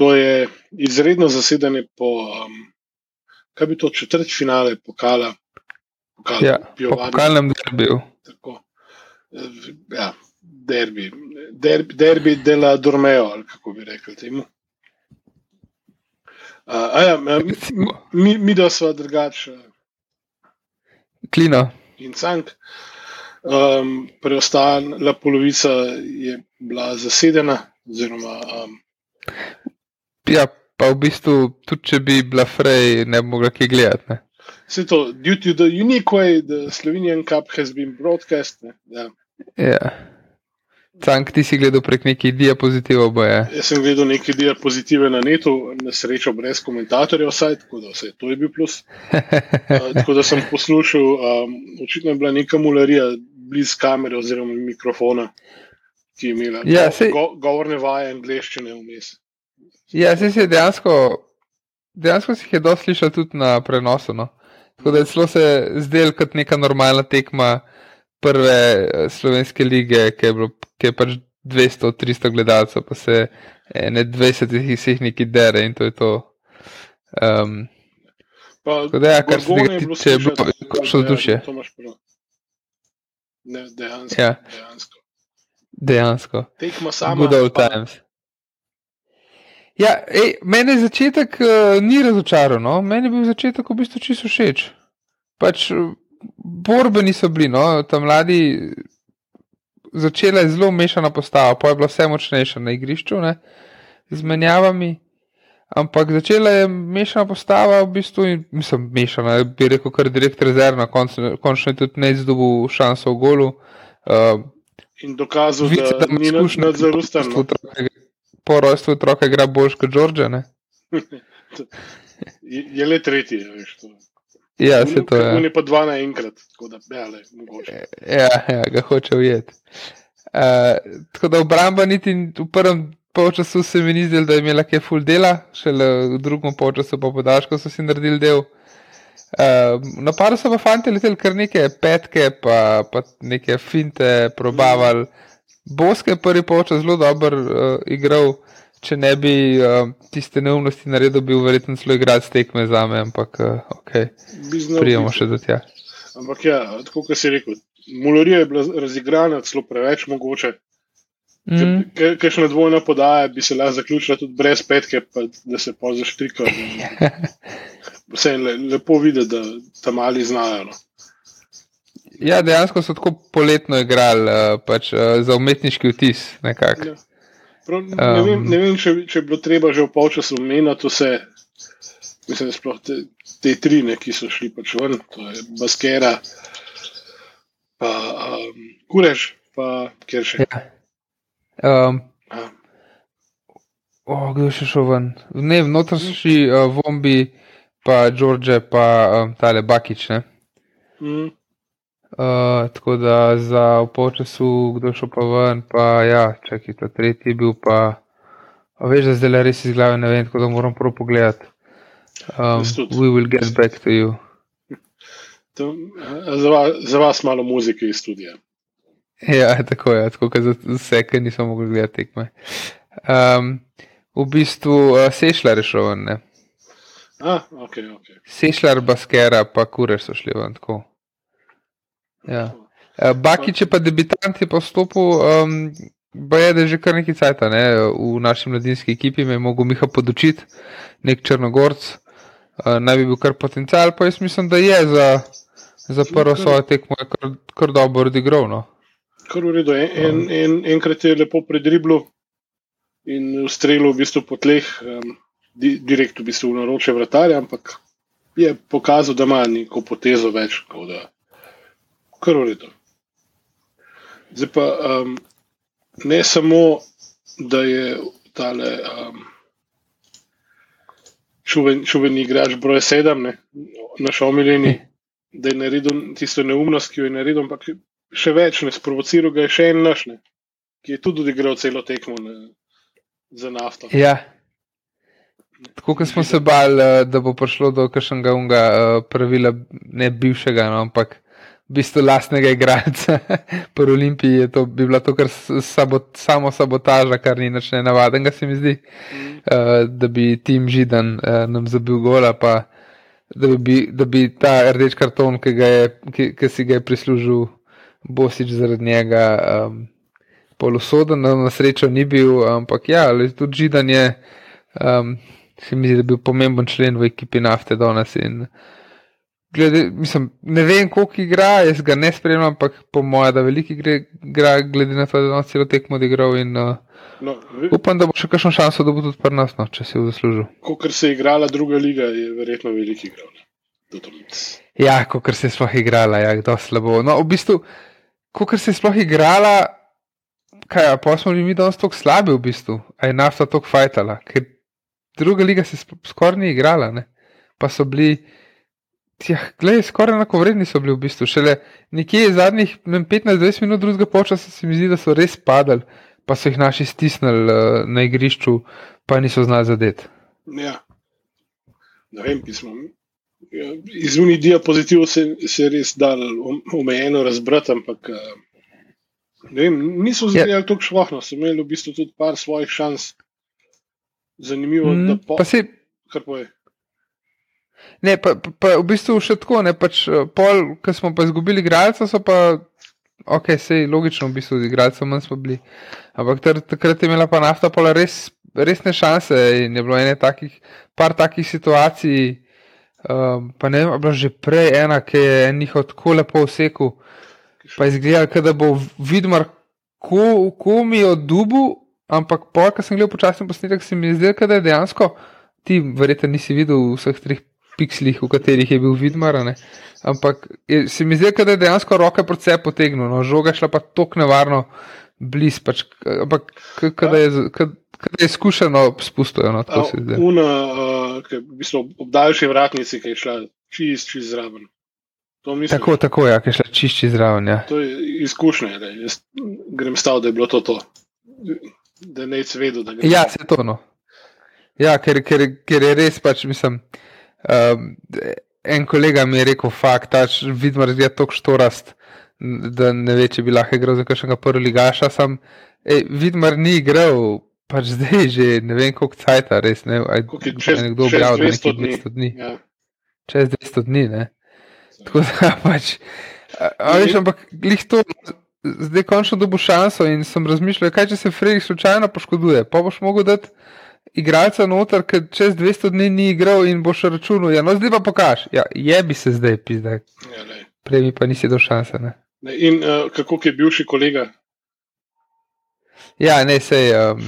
To je izredno zasedanje po, um, kaj bi to četrti finale pokala. pokala ja, po pokalnem derbiju. Tako. Ja, derbi. Derbi, derbi dela Dormeo, ali kako bi rekel temu. Uh, ja, mi, mi da smo drugače. Klina. In cank. Um, preostala polovica je bila zasedena. Oziroma, um, ja, pa v bistvu, tudi če bi bila Frey, ne bi mogla kaj gledati. Vse to, due to the unique way the Slovenian Cup has been broadcast. Ja. ja. Cank, ti si gledal prek nekih diapozitivov. Boje. Jaz sem gledal neke diapozitive na netu, na srečo brez komentatorjev, vsaj tako da vse to je bil plus. uh, tako da sem poslušal, um, očitno je bila neka mularija blizu kamere oziroma mikrofona, ki je imela ja, go, sej, go, govorne vaje angleščine vmes. Ja, se je dejansko, dejansko si jih je dosti slišal tudi na prenosu. No? Tako da je celo se zdel kot neka normalna tekma prve eh, slovenske lige, ki je, bilo, ki je pač 200-300 gledalcev, pa se ne 20 jih jih neki dere in to je to. Um, pa, da, ja, kar se tiče, je bilo šlo duše. Ne, dejansko. Ja. dejansko. Dejansko. Tekmo samo. Good old times. Ja, ej, mene začetek uh, ni razočaral, no? meni je bil začetek v bistvu čisto všeč. Pač borbe niso bili, no, tam mladi. Začela je zelo mešana postava, pa je bila vse močnejša na igrišču, ne, z menjavami. Ampak začela je mešana postava, v bistvu, in mislim, mešana, bi rekel, kar direkt rezervna, končno, končno je tudi ne izdobil šanso v golu. Uh, in dokazal, vice, da, da ni izkušnja zelo stara. Po rojstvu otroka igra boljš kot Džordža. je, je le tretji, veš. To. Ja, se to je. On je pa dva naenkrat, tako da ja, le, mogoče. Ja, ja, ga hoče ujeti. Uh, tako da obramba niti v prvem polčasu se mi ni zdelo, da je imela kaj full dela, šele v drugem polčasu pa podaljško so si naredili del. Uh, na paru so pa fanti leteli kar neke petke, pa, pa neke finte probavali. Boske je prvi polčas zelo dobro uh, igral če ne bi uh, tiste neumnosti naredil, bi verjetno celo igral tekme za me, ampak uh, ok, prijemo še do tja. Ampak ja, tako kot si rekel, mularija je bila razigrana, celo preveč mogoče. Mm. Ker še na dvojna podaja bi se lahko zaključila tudi brez petke, pa da se pa zaštrika. Vse je le, lepo videti, da tam mali znajo. No. Ja, dejansko so tako poletno igrali, uh, pač, uh, za umetniški vtis. Ja. Prav, ne, um, vem, ne vem, če, če je bilo treba že v polčasu omeniti vse. Mislim, sploh te, te tri, ne, ki so šli pač ven, to je Baskera, pa um, Kurež, pa kjer še. Ja. Um, oh, kdo je še šel ven? Ne, vnotraj so šli uh, Vombi, pa Đorđe, pa um, tale Bakič. Mm. Uh, tako da za polčasu, kdo šel pa ven, pa ja, čakaj, ta tretji je bil pa. Veš, da zdaj res iz glave ne vem, tako da moram prvo pogledati. Um, we will get back to you. To, za, vas, za vas malo muzike iz studija. Ja, tako je, tako da za vse, ki nismo mogli gledati tekme. Um, v bistvu uh, sešljar je šel ven. Ah, okay, okay. Sešljar, baskera, pa kurer so šli ven. Tako. Ja. Eh, Baki, če pa debitant je postopil, um, je, da je že kar nekaj cajt ne? v naši mladinski ekipi, me je mogel Miha podočiti, nek Črnogorc, uh, naj bi bil kar potencial, pa jaz mislim, da je za, za prvo svojo tekmo kar, kar dobro odigral. No? Kar v redu, en, en, en, enkrat je lepo predriblo in ustrelil v bistvu po tleh, um, di, direkt v bistvu v naroče vratarja, ampak je pokazal, da ima neko potezo več. Da, kar v redu. Zdaj pa um, ne samo, da je tale um, čuven, čuveni igrač broj sedem, ne, naš omiljeni, da je naredil tisto neumnost, ki jo je naredil, ampak še več ne sprovociral ga je še en naš, ne, ki je tudi odigral celo tekmo ne, za nafto. Ja. Tako kot smo se bali, eh, da bo prišlo do kakšnega unga eh, pravila, ne bivšega, no, ampak v bistvu lastnega igralca. Po Olimpiji to bi bila to kar sabot, samo sabotaža, kar ni nič nenavadnega, se mi zdi, mm. uh, da bi tim Židan uh, nam zabil gola, pa da bi, da bi ta rdeč karton, ki, je, ki, ki si ga je prislužil Bosič zaradi njega. Um, Polosoden, na srečo ni bil, ampak ja, tudi Židan je, um, se mi zdi, da je bil pomemben člen v ekipi nafte danes. In, uh, glede, mislim, ne vem, koliko igra, jaz ga ne spremljam, ampak po mojem, da veliko igra, glede na to, da je celo tekmo odigral. In, uh, no, upam, da bo še kakšno šanso, da bo tudi pri nas, no, če si v zaslužil. Kot se je igrala druga liga, je verjetno veliko igral. Ja, kot se je sploh igrala, ja, kdo slabo. No, v bistvu, kot se je sploh igrala, kaj, pa smo bili mi danes tako slabi, v bistvu, a je nafta tako fajtala, ker druga liga se skoraj ni igrala, ne? pa so bili. Ja, glej, skoraj enako vredni so bili v bistvu. Šele nekje zadnjih 15-20 minut drugega počasa se mi zdi, da so res padali, pa so jih naši stisnili uh, na igrišču, pa niso znali zadeti. Ja, ne vem, pismo. Ja, iz unih diapozitivov se, se je res dal omejeno razbrati, ampak uh, vem, niso zdaj ja. tako šlohno, so imeli v bistvu tudi par svojih šans. Zanimivo, mm, da po, pa si. Kar poje. Ne, pa, pa, pa v bistvu še tako, ne pač eh, pol, ki smo pa izgubili igralca, so pa, ok, sej logično, v bistvu z igralcem manj smo bili. Ampak takrat je imela pa nafta pola res, resne šanse in je bilo ene takih, par takih situacij, um, pa ne vem, bila že prej ena, ki je njihov tako lepo vsekel, pa izgleda, da bo vidmar, ko, ko mi je od dubu, ampak pol, ko sem gledal počasni posnetek, se mi je zdelo, da je dejansko, ti verjetno nisi videl vseh treh pikslih, v katerih je bil vidmar. Ampak je, se mi zdi, da je dejansko roke pod sebe potegnil, no, žoga šla pa tako nevarno blizu. Pač, ampak kada je, je izkušeno, spustijo. No, Una, uh, ki je v bistvu ob daljši vratnici, ki je šla čist, čist zraven. Tako, tako je, ja, ki je šla čist, čist zraven. Ja. To je izkušnja, da jaz grem stav, da je bilo to to. Da ne cvedo, da gre. Ja, se to no. Ja, ker, ker, ker je res pač, mislim. Um, en kolega mi je rekel, fakt, da vidim, da je tako štorast, da ne ve, če bi lahko igral za kakšnega prvega ligaša. Sam, ej, vidim, da ni igral, pač zdaj že ne vem, koliko cajta, res ne. Aj, če je nekdo objavil, da je nekaj 200 dni. Ja. Čez 200 dni, ne. Tako da pač. A, veš, ampak glih to. Zdaj končno dobo šanso in sem razmišljal, kaj če se Fredrik slučajno poškoduje, pa boš mogel dati igralca noter, ki čez 200 dni ni igral in boš računal. Ja, no, zdaj pa pokaž. Ja, je bi se zdaj pisal. Ja, Prej mi pa nisi do šanse. Ne? Ne, in uh, kako je bil še kolega? Ja, ne, sej. Um,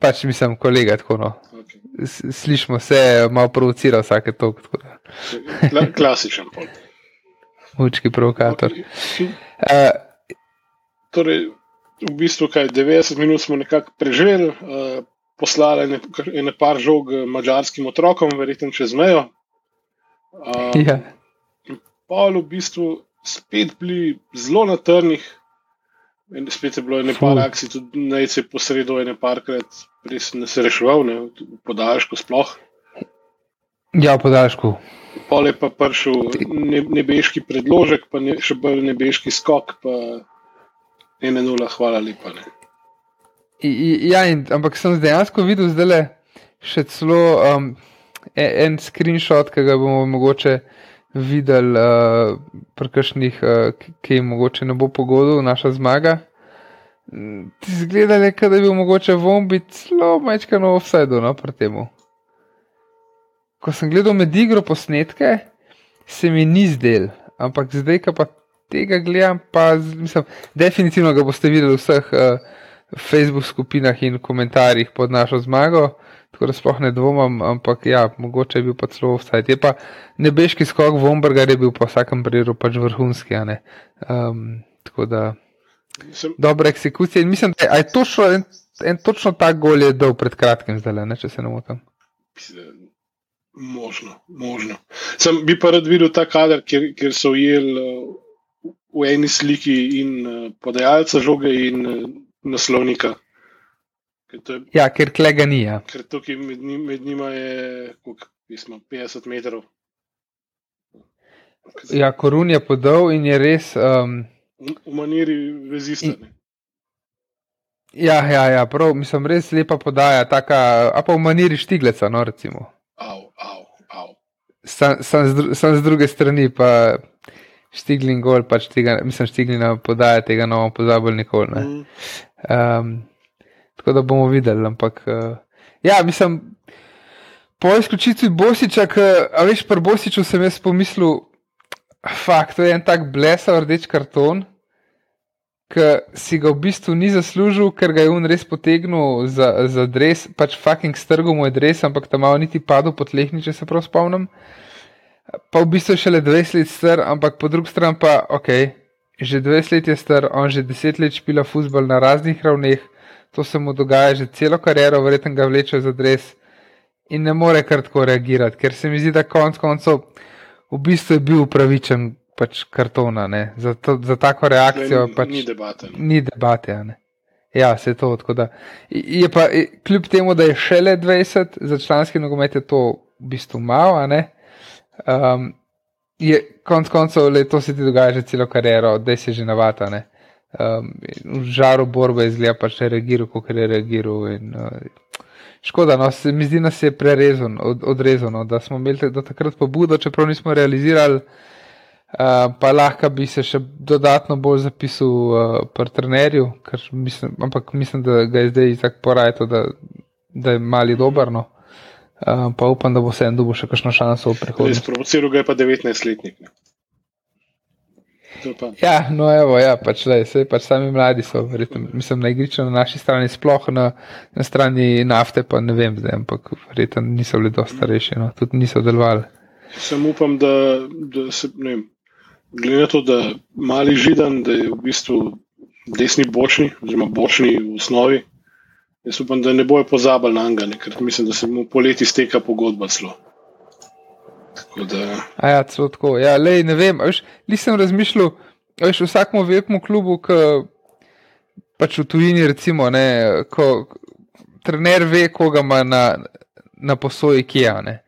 pač mislim, kolega, tako no. Okay. Slišimo se, malo provocira vsake tok. Kla klasičen. Učki provokator. Okay. Uh, torej, v bistvu kaj 90 minut smo nekako preživeli, uh, poslali ene, ene par žog mačarskim otrokom, verjetno čez mejo. Uh, ja. Pa v bistvu spet bili zelo na trnih. In spet je bilo nekaj akcij, tudi najce posredo je nekajkrat, res ne se reševal, ne, v podaljšku sploh. Ja, v podaljšku. Pol je pa prišel ne, nebeški predložek, pa ne, še bolj nebeški skok, pa ena nula, hvala lepa. Ja, in, ampak sem dejansko videl zdaj še celo um, e, en screenshot, ki ga bomo mogoče videli uh, pri kakšnih, uh, ki jim mogoče ne bo pogodil, naša zmaga. Ti zgledali, da bi bil mogoče vombi celo majčkano offside, no, pri tem. Ko sem gledal med igro posnetke, se mi ni zdel, ampak zdaj, ko pa tega gledam, pa mislim, definitivno ga boste videli v vseh uh, Facebook skupinah in komentarjih pod našo zmago. Tako da sploh ne dvomim, ampak ja, mogoče je bil pa celo vsaj. Je pa nebeški skok v Ombrgar je bil po vsakem primeru pač vrhunski. Um, tako da mislim, dobra eksekucija. In mislim, da je točno en, en točno ta gol je dol pred kratkim zdaj, ne, če se ne motim. Možno, možno. Sem bi pa rad videl ta kader, kjer, kjer so ujeli. Uh, v eni sliki in uh, podajalca žoge in uh, naslovnika. Ker je, ja, ker klega ni. Ja. Ker tukaj med, njim, med njima je koliko, pismo, 50 metrov. Ja, Korun je podal in je res. Um, v, v maniri vezista. In- ja, ja, ja, prav, mislim, res lepa podaja, taka, a pa v maniri štigleca, no, recimo. Av, av, av. Sam, sam, z, sam z druge strani pa štiglin gol, pač tega, mislim, štiglina podaja tega ne bomo pozabili nikoli. Ne. Um, tako da bomo videli. Ampak, uh, ja, mislim, po izključitvi Bosiča, ki, a veš, pri Bosiču sem jaz pomislil, fakt, to je en tak blesav rdeč karton, ki si ga v bistvu ni zaslužil, ker ga je on res potegnil za, za dres, pač fucking strgal mu je dres, ampak tam malo niti padel po tlehni, če se prav spomnim. Pa v bistvu šele 20 let star, ampak po drugi strani pa, ok, že 20 let je star, on že 10 let špila futbol na raznih ravneh, to se mu dogaja že celo kariero, verjetno ga vleče za dres in ne more kar tako reagirati, ker se mi zdi, da konc koncev v bistvu je bil upravičen pač kartona, ne, za, to, za tako reakcijo Ni- pač Ni debate. no. ni debate. ne. Ja, se to tako da. Je pa kljub temu, da je šele 20, za članski nogomet je to v bistvu malo, ne. Um, je konec koncev, le to se ti dogaja že celo kariero, da si že navata. Ne. Um, v žaru borbe je zgleda pač reagiral, kot je reagiral. In, uh, škoda, no, se mi zdi, da se je prerezan, od, odrezano, da smo imeli do takrat pobudo, čeprav nismo realizirali. Uh, pa lahko bi se še dodatno bolj zapisal uh, pri trenerju, mislim, ampak mislim, da ga je zdaj tako porajto, da, da je mali dober. No. Uh, pa upam, da bo vse en dobil še kakšno šanso v prihodnosti. provociral ga je pa 19-letnik. ne. To je pa. Ja, no, evo, ja, pač, lej, saj, pač sami mladi so, verjetno, mislim, na igrišču na naši strani, sploh na, na strani nafte, pa ne vem, zdaj, ampak verjetno niso bili dosti starejši, no, tudi niso delovali. Sem upam, da, da se, ne vem, glede na to, da mali židan, da je v bistvu desni bočni, oziroma bočni v osnovi, jaz upam, da ne bojo pozabili na njega, ker mislim, da se mu poleti steka pogodba celo. Tako da, A ja, celo tako. Ja, lej, ne vem, veš, nisem razmišljal, veš, vsakmu velikemu klubu, ki pač v tujini, recimo, ne, ko trener ve, koga ima na, na posoji Kija. Ne.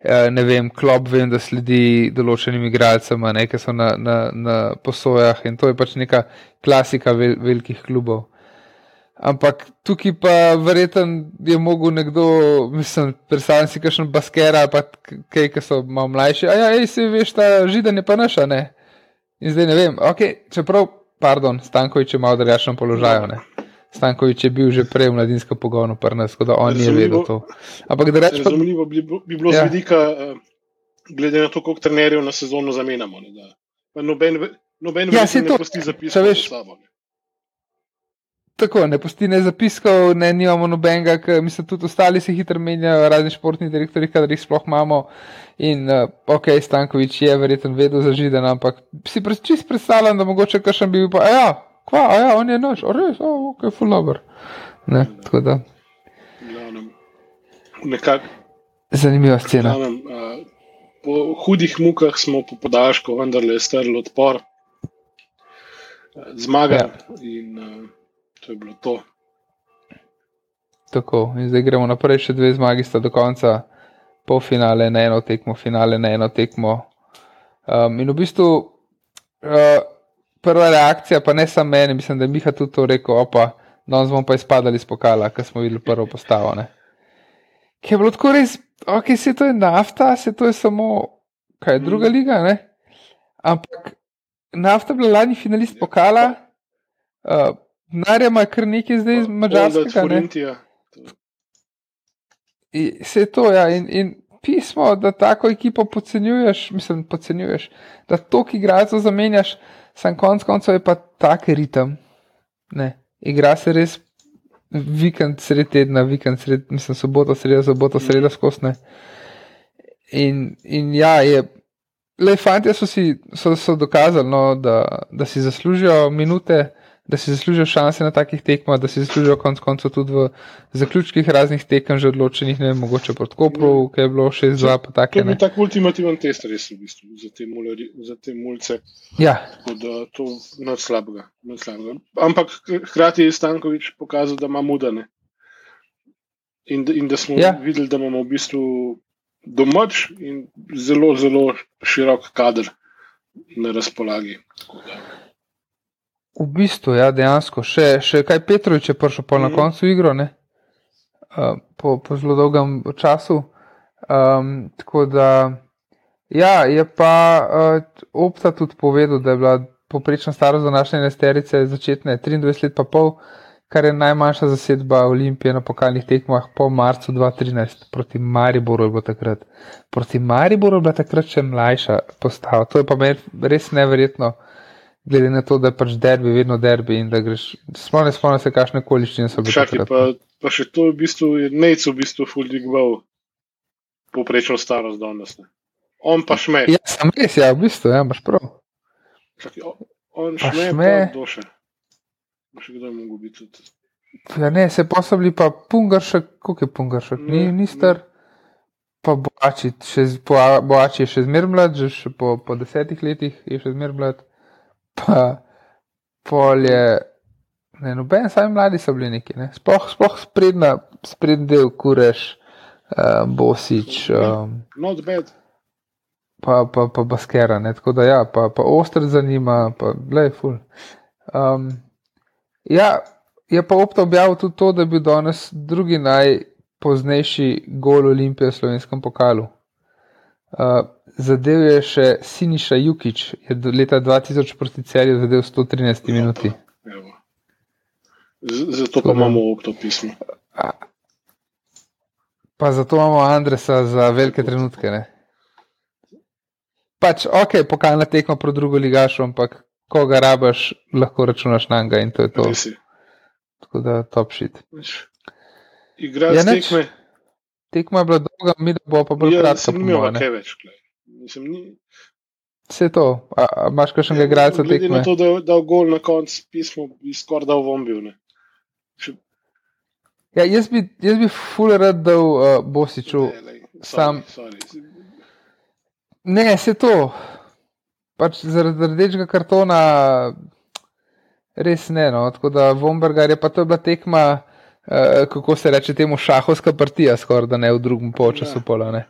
Eh, ne vem, klub vem, da sledi določenim igralcem, ne, ki so na, na, na posojah in to je pač neka klasika vel, velikih klubov. Ampak tukaj pa verjetno je mogel nekdo, mislim, predstavljam si kakšen baskera ali pa kaj, ki so malo mlajši. A ja, ej, se veš, ta židan je pa naša, ne. In zdaj ne vem, ok, čeprav, pardon, Stankovič je malo drugačen položaj, ne. Stankovič je bil že prej v mladinskem pogonu, pri nas, tako da on ni Razumljivo. vedel to. Ampak da rečem, razumljivo bi, bi bilo Ja. z vidika, eh, glede na to, koliko trenerjev na sezono zamenjamo. Ne, da, noben, noben Ja, ne to- pusti saj zapiska veš- za sabo. Ne. Tako, ne pusti ne zapiskov, ne nimamo nobenega, ki mislim, tudi ostali se hitro menjajo, razni športni direktori, kadar jih sploh imamo. In uh, ok, Stankovič je verjetno vedel za židen, ampak si pre, čist predstavljam, da mogoče kakšen bi bil pa, ja, kva, ja, on je naš, a res, a ok, full lover. Ne, tako da, Nekako, zanimiva scena. glavnem, eh, po hudih mukah smo po podaljšku vendarle strli odpor, eh, zmagali ja. in uh, to je bilo to. Tako, in zdaj gremo naprej, še dve zmagi sta do konca, polfinale na eno tekmo, finale na eno tekmo. Um, in v bistvu uh, prva reakcija, pa ne samo meni, mislim, da je Miha tudi to rekel, opa, danes bomo pa izpadali iz pokala, ker smo videli prvo postavo. Ne. Ki je bilo tako res, ok, se to je nafta, se to je samo, kaj je druga liga, ne? Ampak nafta je bila lani finalist pokala, uh, Narjama je kar nekaj zdaj iz Mačarskega. ne. Se je to, ja, in, in pismo, da tako ekipo podcenjuješ, mislim, podcenjuješ, da toliko igralcev zamenjaš, sam konc koncev je pa tak ritem. Ne, igra se res vikend, sred tedna, vikend, sred, mislim, soboto, sredo, soboto, sredo skosne. In, in ja, je. Le fanti so si so, so dokazali, no, da, da si zaslužijo minute, da si zaslužijo šanse na takih tekmah, da si zaslužijo konec koncev tudi v zaključkih raznih tekem, že odločenih, ne vem, mogoče proti Kopru, ki je bilo 6-2, pa To take. je bil tak ultimativen test, res v bistvu, za te, muleri, za te mulce. Ja, Tako da to ni slabega, nič slabega. Ampak hkrati je Stankovič pokazal, da ima mudane. In, da- in da smo Ja. videli, da imamo v bistvu domač in zelo, zelo širok kader na razpolagi. V bistvu, ja, dejansko. Še, še kaj Petrovič je prišel po mm. na koncu igro, ne? Uh, po, po zelo dolgem času. Um, tako da, ja, je pa uh, Opta tudi povedal, da je bila poprečna starost današnje nesterice začetne 23 let pa pol, kar je najmanjša zasedba Olimpije na pokalnih tekmah po marcu 2013 proti Mariboru je bilo takrat. Proti Mariboru je bila takrat še mlajša postava. To je pa meni res neverjetno, glede na to, da je pač derbi vedno derbi in da greš. Spomnim se, kakšne količine so bile. Čakaj, pa, pa še to v bistvu je nec v bistvu fuldigval poprečno starost danes. Ne? On pa šme. Ja, sem res, ja, v bistvu, ja, imaš prav. Čakaj, on šme, pa doše. Še kdo je mogel biti tudi? Ja, ne, se posebej pa pungaršek, koliko je pungaršek, ni, ni star. Pa boači, še, boači je še zmer mlad, že po, po desetih letih je še zmer mlad. Pa pol je, ne, noben, sami mladi so bili neki, ne. Sploh, sploh sprednja, sprednji del, kureš, uh, bosič. Um, Not bad. Pa, pa, pa baskera, ne, tako da ja, pa, pa ostr zanima, pa glej, ful. Um, Ja, je pa opta objavil tudi to, da je bil danes drugi najpoznejši gol Olimpije v slovenskem pokalu. Uh, zadev je še Siniša Jukič, je do leta 2000 proti celju zadev 113 minuti. Zato pa imamo opto pismo. Pa zato imamo Andresa za velike trenutke. Ne? Pač, ok, pokalna tekma pro drugo ligašo, ampak ko ga rabaš, lahko računaš na njega in to je to. Resi. Tako da top shit. Igraš ja, tekme. Tekma je bila dolga, mi bo pa bolj ja, kratka. Ni imel kaj več. Mislim, ni... Vse to, a, a imaš kakšnega ja, igralca tekme? Glede na to, da je dal gol na koncu pismo, bi skoraj dal vombil. Še... Ja, jaz bi, jaz bi full rad dal uh, Bosiču. Ne, lej, sorry, sam. Sorry. Ne, se to pač zaradi rdečega kartona res ne. No. Tako da Vombergar je pa to bila tekma, uh, kako se reče temu, šahovska partija, skoraj da ne v drugem polčasu ja. pola.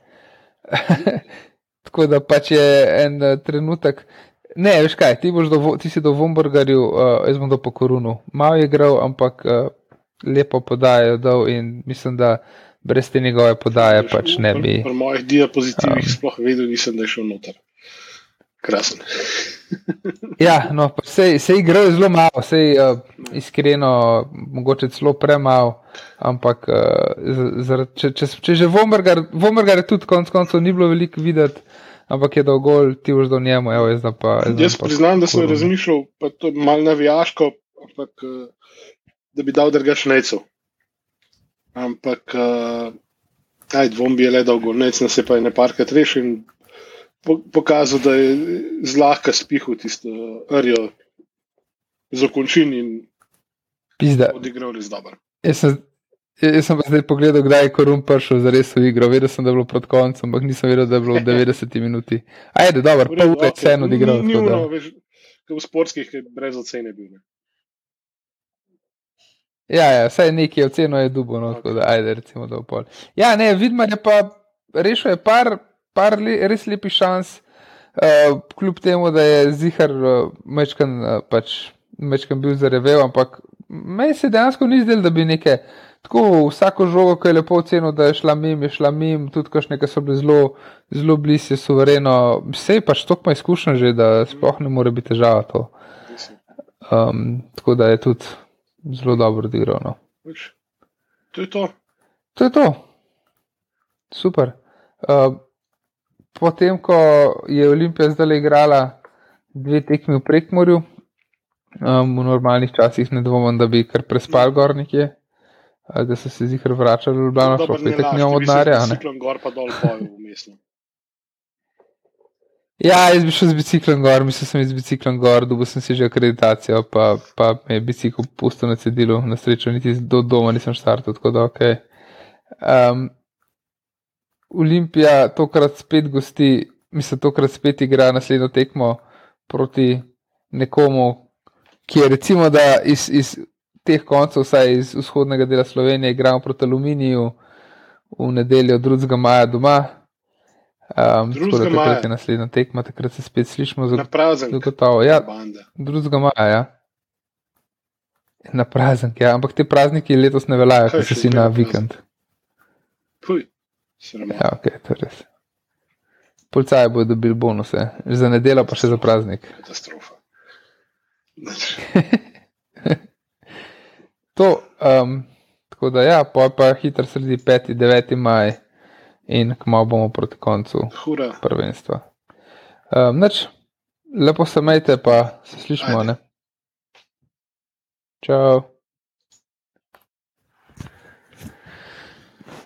Tako da pač je en uh, trenutek. Ne, veš kaj, ti, do, ti si do Vombergarju, uh, jaz bom do pokorunu. Mal je igral, ampak uh, lepo podajo dol in mislim, da. Brez te njegove podaje pač ne bi. Po mojih diapozitivih um, sploh vedel nisem, da šel noter krasen. ja, no, se, se igra zelo malo, se uh, iskreno, mogoče celo premalo. Ampak, uh, zaradi, če, če, če že Vomergar je tudi konec koncev ni bilo veliko videti, ampak je dolgo ti už do njemu. Evo, jaz pa, jaz jaz pa priznam, da sem razmišljal, pa to je malo navijaško, ampak, uh, da bi dal drugač necov. Ampak, uh, aj dvom bi je le dolgo, nec nas je pa ne parkrat rešil pokazal, da je zlahka spihal tisto rjo z okončin in odigral res dobro. Jaz sem, jaz sem pa zdaj pogledal, kdaj je Korum prišel za res v igro. Vedel sem, da je bilo pred koncem, ampak nisem vedel, da je bilo v 90 minuti. Ajde, dobro, pol ure okay. ceno odigral. Ni uno, veš, v sportskih je brez ocene bil. Ne? Ja, ja, vsaj nekaj oceno je dubo, no, okay. tako da ajde, recimo, da v pol. Ja, ne, vidma je pa rešil je par par le, res lepih šans, uh, kljub temu, da je zihar uh, mečkan, uh, pač, mečkan bil zarevel, ampak meni se dejansko ni zdelo, da bi neke. Tako vsako žogo, ki je lepo ocenil, da je šla mim, je šla mim, tudi kašne, ki so bili zelo, zelo blizu, suvereno. Vse je pač toliko izkušen že, da sploh ne more biti težava to. Um, tako da je tudi zelo dobro odigral. No. To je to. To je to. Super. Uh, potem, ko je Olimpija zdaj igrala dve tekmi v Prekmorju, um, v normalnih časih ne dvomim, da bi kar prespal gor nekje, da so se zihar vračali v Ljubljano, no, pa spet nimamo denarja. Ja, jaz bi šel z biciklom gor, mislim, sem z biciklom gor, dobil sem si že akreditacijo, pa, pa me je bicikl pustil na cedilu, na srečo niti do doma nisem štartil, tako da ok. Um, Olimpija tokrat spet gosti, mislim, tokrat spet igra naslednjo tekmo proti nekomu, ki je recimo, da iz, iz teh koncev, vsaj iz vzhodnega dela Slovenije, igramo proti Aluminiju v nedeljo 2. maja doma. Um, tako da takrat je naslednja tekma, takrat se spet slišimo Na prazen. zagotovo. Ja, Banda. 2. maja, ja. Na praznik, ja. ampak te prazniki letos ne veljajo, ker si je na vikend. Puj. Ja, ok, to je res. Policaji bodo dobili bonuse, za nedeljo pa še za praznik. Katastrofa. To, um, tako da ja, pa hitro sledi 5. 9. maj in kmalo bomo proti koncu Hura. prvenstva. Um, nič, lepo se majte, pa se ne? Čau.